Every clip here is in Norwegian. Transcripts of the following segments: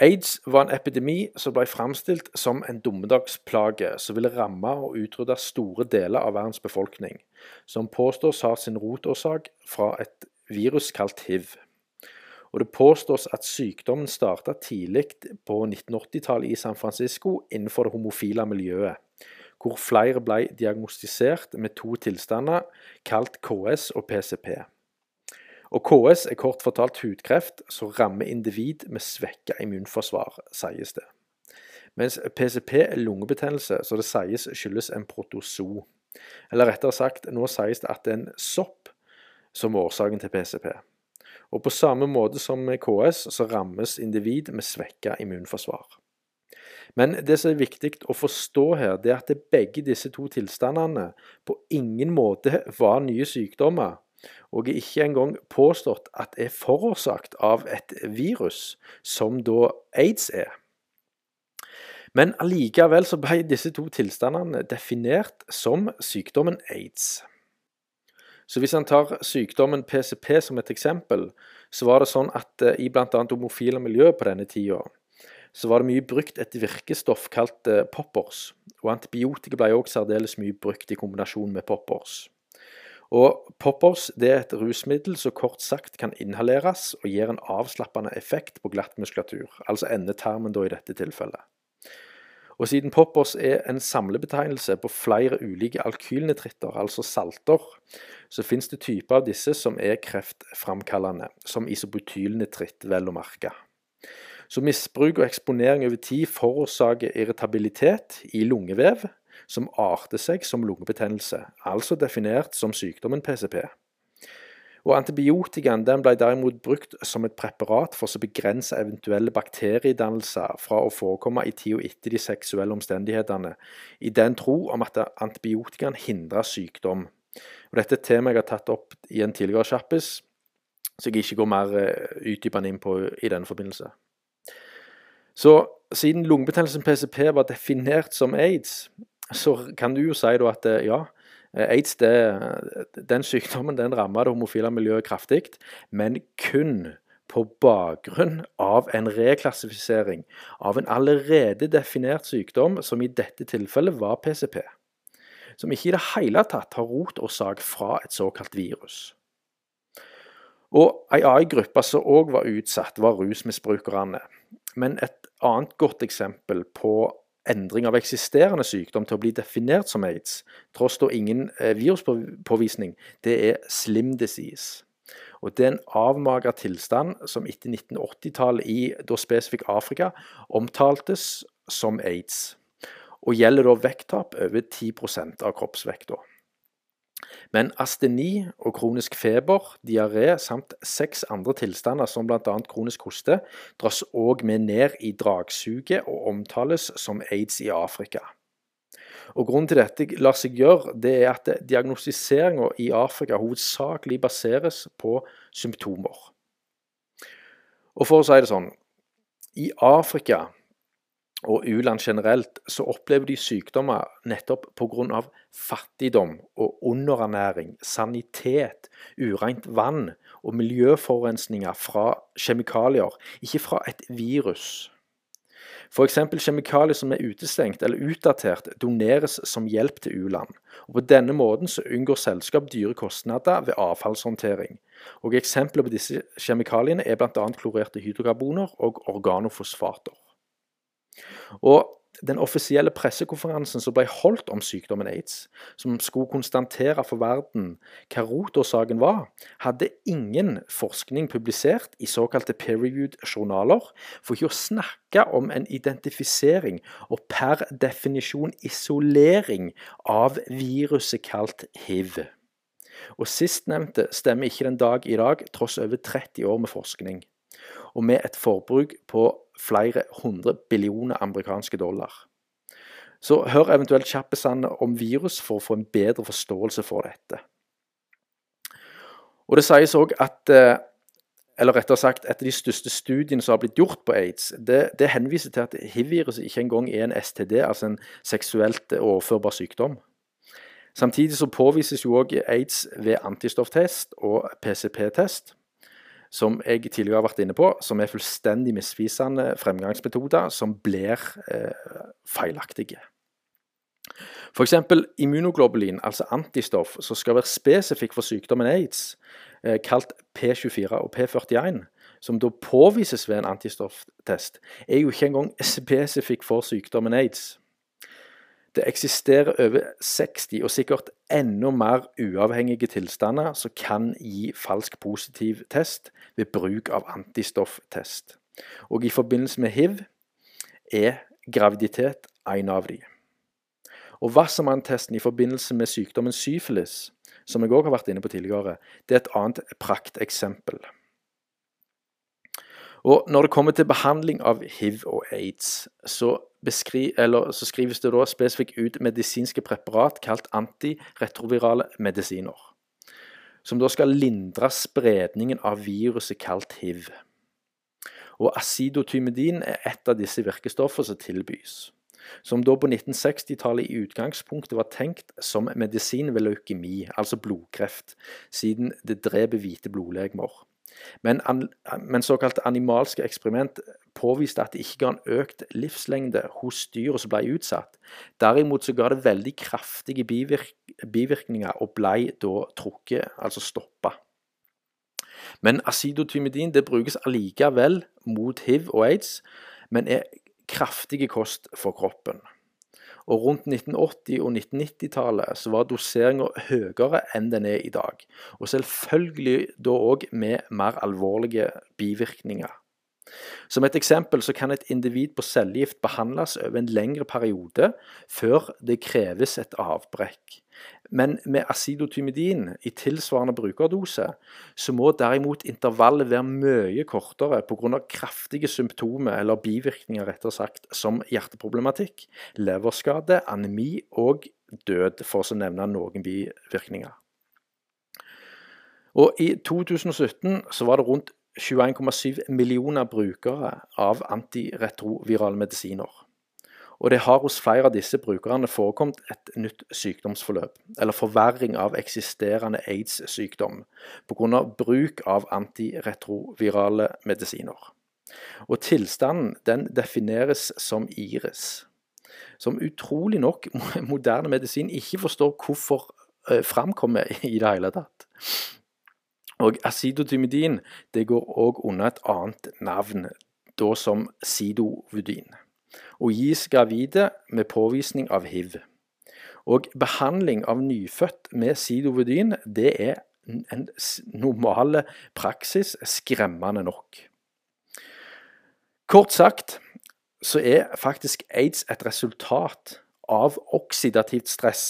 Aids var en epidemi som ble framstilt som en dommedagsplage som ville ramme og utrydde store deler av verdens befolkning, som påstås har sin rotårsak fra et virus kalt hiv. Og Det påstås at sykdommen starta tidlig på 1980-tallet i San Francisco innenfor det homofile miljøet, hvor flere ble diagnostisert med to tilstander kalt KS og PCP. Og KS er kort fortalt hudkreft som rammer individ med svekka immunforsvar, sies det. Mens PCP er lungebetennelse, så det sies skyldes en protozo. Eller rettere sagt, nå sies det at det er en sopp som er årsaken til PCP. Og på samme måte som med KS, så rammes individ med svekka immunforsvar. Men det som er viktig å forstå her, det er at begge disse to tilstandene på ingen måte var nye sykdommer, og er ikke engang påstått at er forårsaket av et virus, som da aids er. Men allikevel så ble disse to tilstandene definert som sykdommen aids. Så hvis en tar sykdommen PCP som et eksempel, så var det sånn at eh, i bl.a. homofile miljø på denne tida, så var det mye brukt et virkestoff kalt eh, poppers. Og antibiotika ble også særdeles mye brukt i kombinasjon med poppers. Og Poppers det er et rusmiddel som kort sagt kan inhaleres og gir en avslappende effekt på glatt muskulatur, altså endetarmen da i dette tilfellet. Og Siden poppers er en samlebetegnelse på flere ulike alkylnitritter, altså salter, så finnes det typer av disse som er kreftframkallende, som isobutylnitritt, vel å merke. Så misbruk og eksponering over tid forårsaker irritabilitet i lungevev, som arter seg som lungebetennelse, altså definert som sykdommen PCP. Og Antibiotikaen ble derimot brukt som et preparat for å begrense eventuelle bakteriedannelser fra å forekomme i tida etter de seksuelle omstendighetene, i den tro om at antibiotikaen hindrer sykdom. Og Dette er et tema jeg har tatt opp i en tidligere sjappis, så jeg ikke går mer eh, utdypende inn på i denne forbindelse. Så siden lungebetennelsen PCP var definert som aids, så kan du jo si at eh, ja, aids det, den sykdommen den rammer det homofile miljøet kraftig, men kun på bakgrunn av en reklassifisering av en allerede definert sykdom, som i dette tilfellet var PCP. Som ikke i det hele tatt har rotårsak fra et såkalt virus. Og Ei annen gruppe som òg var utsatt, var rusmisbrukerne. Men et annet godt eksempel på endring av eksisterende sykdom til å bli definert som aids, tross da ingen eh, viruspåvisning, det er slim disease. Og Det er en avmagra tilstand som etter 1980-tallet i da spesifikt Afrika omtaltes som aids, og gjelder da vekttap over 10% av kroppsvekta. Men asteni og kronisk feber, diaré samt seks andre tilstander, som bl.a. kronisk hoste, dras òg med ned i dragsuget og omtales som aids i Afrika. Og Grunnen til dette lar seg gjøre, det er at diagnostiseringa i Afrika hovedsakelig baseres på symptomer. Og For å si det sånn I Afrika og u-land generelt, så opplever de sykdommer nettopp pga. fattigdom og underernæring, sanitet, ureint vann og miljøforurensninger fra kjemikalier, ikke fra et virus. F.eks. kjemikalier som er utestengt eller utdatert, doneres som hjelp til u-land. Og På denne måten så unngår selskap dyre kostnader ved avfallshåndtering. Og Eksempler på disse kjemikaliene er bl.a. klorerte hydrokarboner og organofosfater. Og den offisielle pressekonferansen som ble holdt om sykdommen aids, som skulle konstatere for verden hva rotårsaken var, hadde ingen forskning publisert i såkalte peer-reviewed journaler, for ikke å snakke om en identifisering og per definisjon isolering av viruset kalt hiv. Og Sistnevnte stemmer ikke den dag i dag, tross over 30 år med forskning, og med et forbruk på flere hundre billioner amerikanske dollar. Så hør eventuelt Kjappesand om virus for å få en bedre forståelse for dette. Og Det sies òg at eh, eller rettere sagt, et av de største studiene som har blitt gjort på aids, det, det henviser til at hiv-viruset ikke engang er en STD, altså en seksuelt overførbar sykdom. Samtidig så påvises jo òg aids ved antistofftest og PCP-test. Som jeg tidligere har vært inne på, som er fullstendig misvisende fremgangsmetoder som blir eh, feilaktige. F.eks. immunoglobulin, altså antistoff, som skal være spesifikk for sykdommen aids, eh, kalt P24 og P41, som da påvises ved en antistofftest, er jo ikke engang spesifikk for sykdommen aids. Det eksisterer over 60 og sikkert enda mer uavhengige tilstander som kan gi falsk positiv test ved bruk av antistofftest. Og i forbindelse med hiv er graviditet en av de. Og Wassermann-testen i forbindelse med sykdommen syfilis, som jeg òg har vært inne på tidligere, det er et annet prakteksempel. Og Når det kommer til behandling av hiv og aids, så, beskri, så skrives det da spesifikt ut medisinske preparat kalt antiretrovirale medisiner. Som da skal lindre spredningen av viruset kalt hiv. Og acidotymidin er et av disse virkestoffene som tilbys. Som da på 1960-tallet i utgangspunktet var tenkt som medisin ved leukemi, altså blodkreft, siden det dreper hvite blodlegemer. Men, men såkalte animalske eksperiment påviste at det ikke ga en økt livslengde hos dyret som ble utsatt. Derimot så ga det veldig kraftige bivirk bivirkninger og ble da trukket, altså stoppa. Men acidotymidin det brukes allikevel mot hiv og aids, men er kraftige kost for kroppen. Og rundt 1980- og 1990-tallet så var doseringa høyere enn den er i dag. Og selvfølgelig da òg med mer alvorlige bivirkninger. Som et eksempel så kan et individ på cellegift behandles over en lengre periode før det kreves et avbrekk. Men med acidotymidin i tilsvarende brukerdose, så må derimot intervallet være mye kortere pga. kraftige symptomer, eller bivirkninger rettere sagt, som hjerteproblematikk, leverskade, anemi og død, for å nevne noen bivirkninger. Og I 2017 så var det rundt 21,7 millioner brukere av antiretrovirale medisiner. Og det har hos flere av disse brukerne forekommet et nytt sykdomsforløp, eller forverring av eksisterende aids-sykdom, pga. bruk av antiretrovirale medisiner. Og tilstanden den defineres som iris, som utrolig nok moderne medisin ikke forstår hvorfor eh, framkommer i det hele tatt. Og acidotymidin det går òg under et annet navn, da som sidovudin og gis gravide med påvisning av hiv. Og behandling av nyfødt med sidovedyn det er en normal praksis, skremmende nok. Kort sagt så er faktisk aids et resultat av oksidativt stress,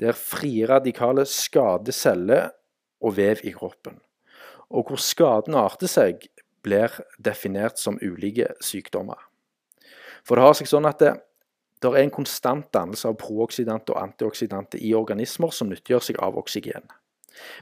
der frie radikale skader celler og vev i kroppen. Og hvor skaden arter seg, blir definert som ulike sykdommer. For det har seg sånn at det, det er en konstant dannelse av prooksidante og antioksidanter i organismer som nyttiggjør seg av oksygen.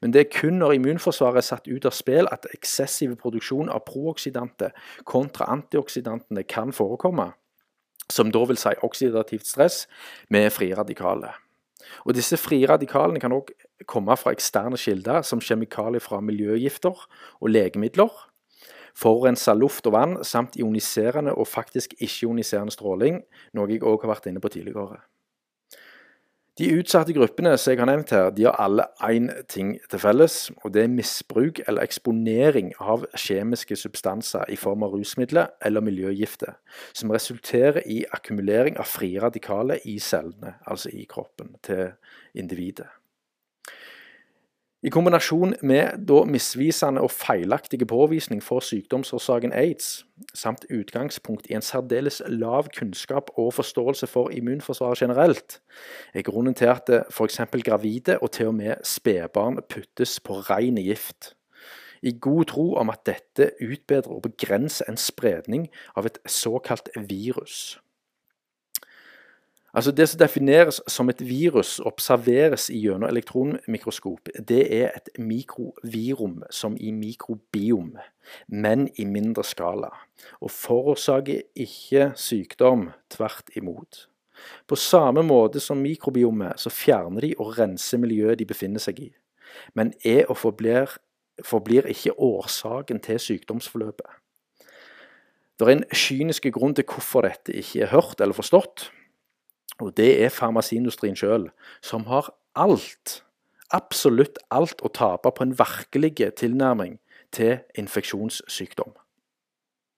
Men det er kun når immunforsvaret er satt ut av spill at eksessiv produksjon av prooksidanter kontra antioksidantene kan forekomme, som da vil si oksidativt stress med frie radikaler. Og Disse frie radikalene kan òg komme fra eksterne kilder, som kjemikalier fra miljøgifter og legemidler, forurensa luft og vann, samt ioniserende og faktisk ikke-ioniserende stråling, noe jeg òg har vært inne på tidligere. De utsatte gruppene som jeg har nevnt her, de har alle én ting til felles, og det er misbruk eller eksponering av kjemiske substanser i form av rusmidler eller miljøgifter, som resulterer i akkumulering av frie radikaler i cellene, altså i kroppen til individet. I kombinasjon med da misvisende og feilaktige påvisning for sykdomsårsaken aids, samt utgangspunkt i en særdeles lav kunnskap og forståelse for immunforsvaret generelt, er grunnen til at f.eks. gravide og til og med spedbarn puttes på ren gift. I god tro om at dette utbedrer og begrenser en spredning av et såkalt virus. Altså Det som defineres som et virus, observeres gjennom elektronmikroskop, det er et mikrovirum som i mikrobiom, men i mindre skala. Og forårsaker ikke sykdom, tvert imot. På samme måte som mikrobiomet, så fjerner de og renser miljøet de befinner seg i, men er og forblir forblir ikke årsaken til sykdomsforløpet. Det er en kynisk grunn til hvorfor dette ikke er hørt eller forstått. Og det er farmasiindustrien sjøl, som har alt, absolutt alt å tape på en virkelig tilnærming til infeksjonssykdom.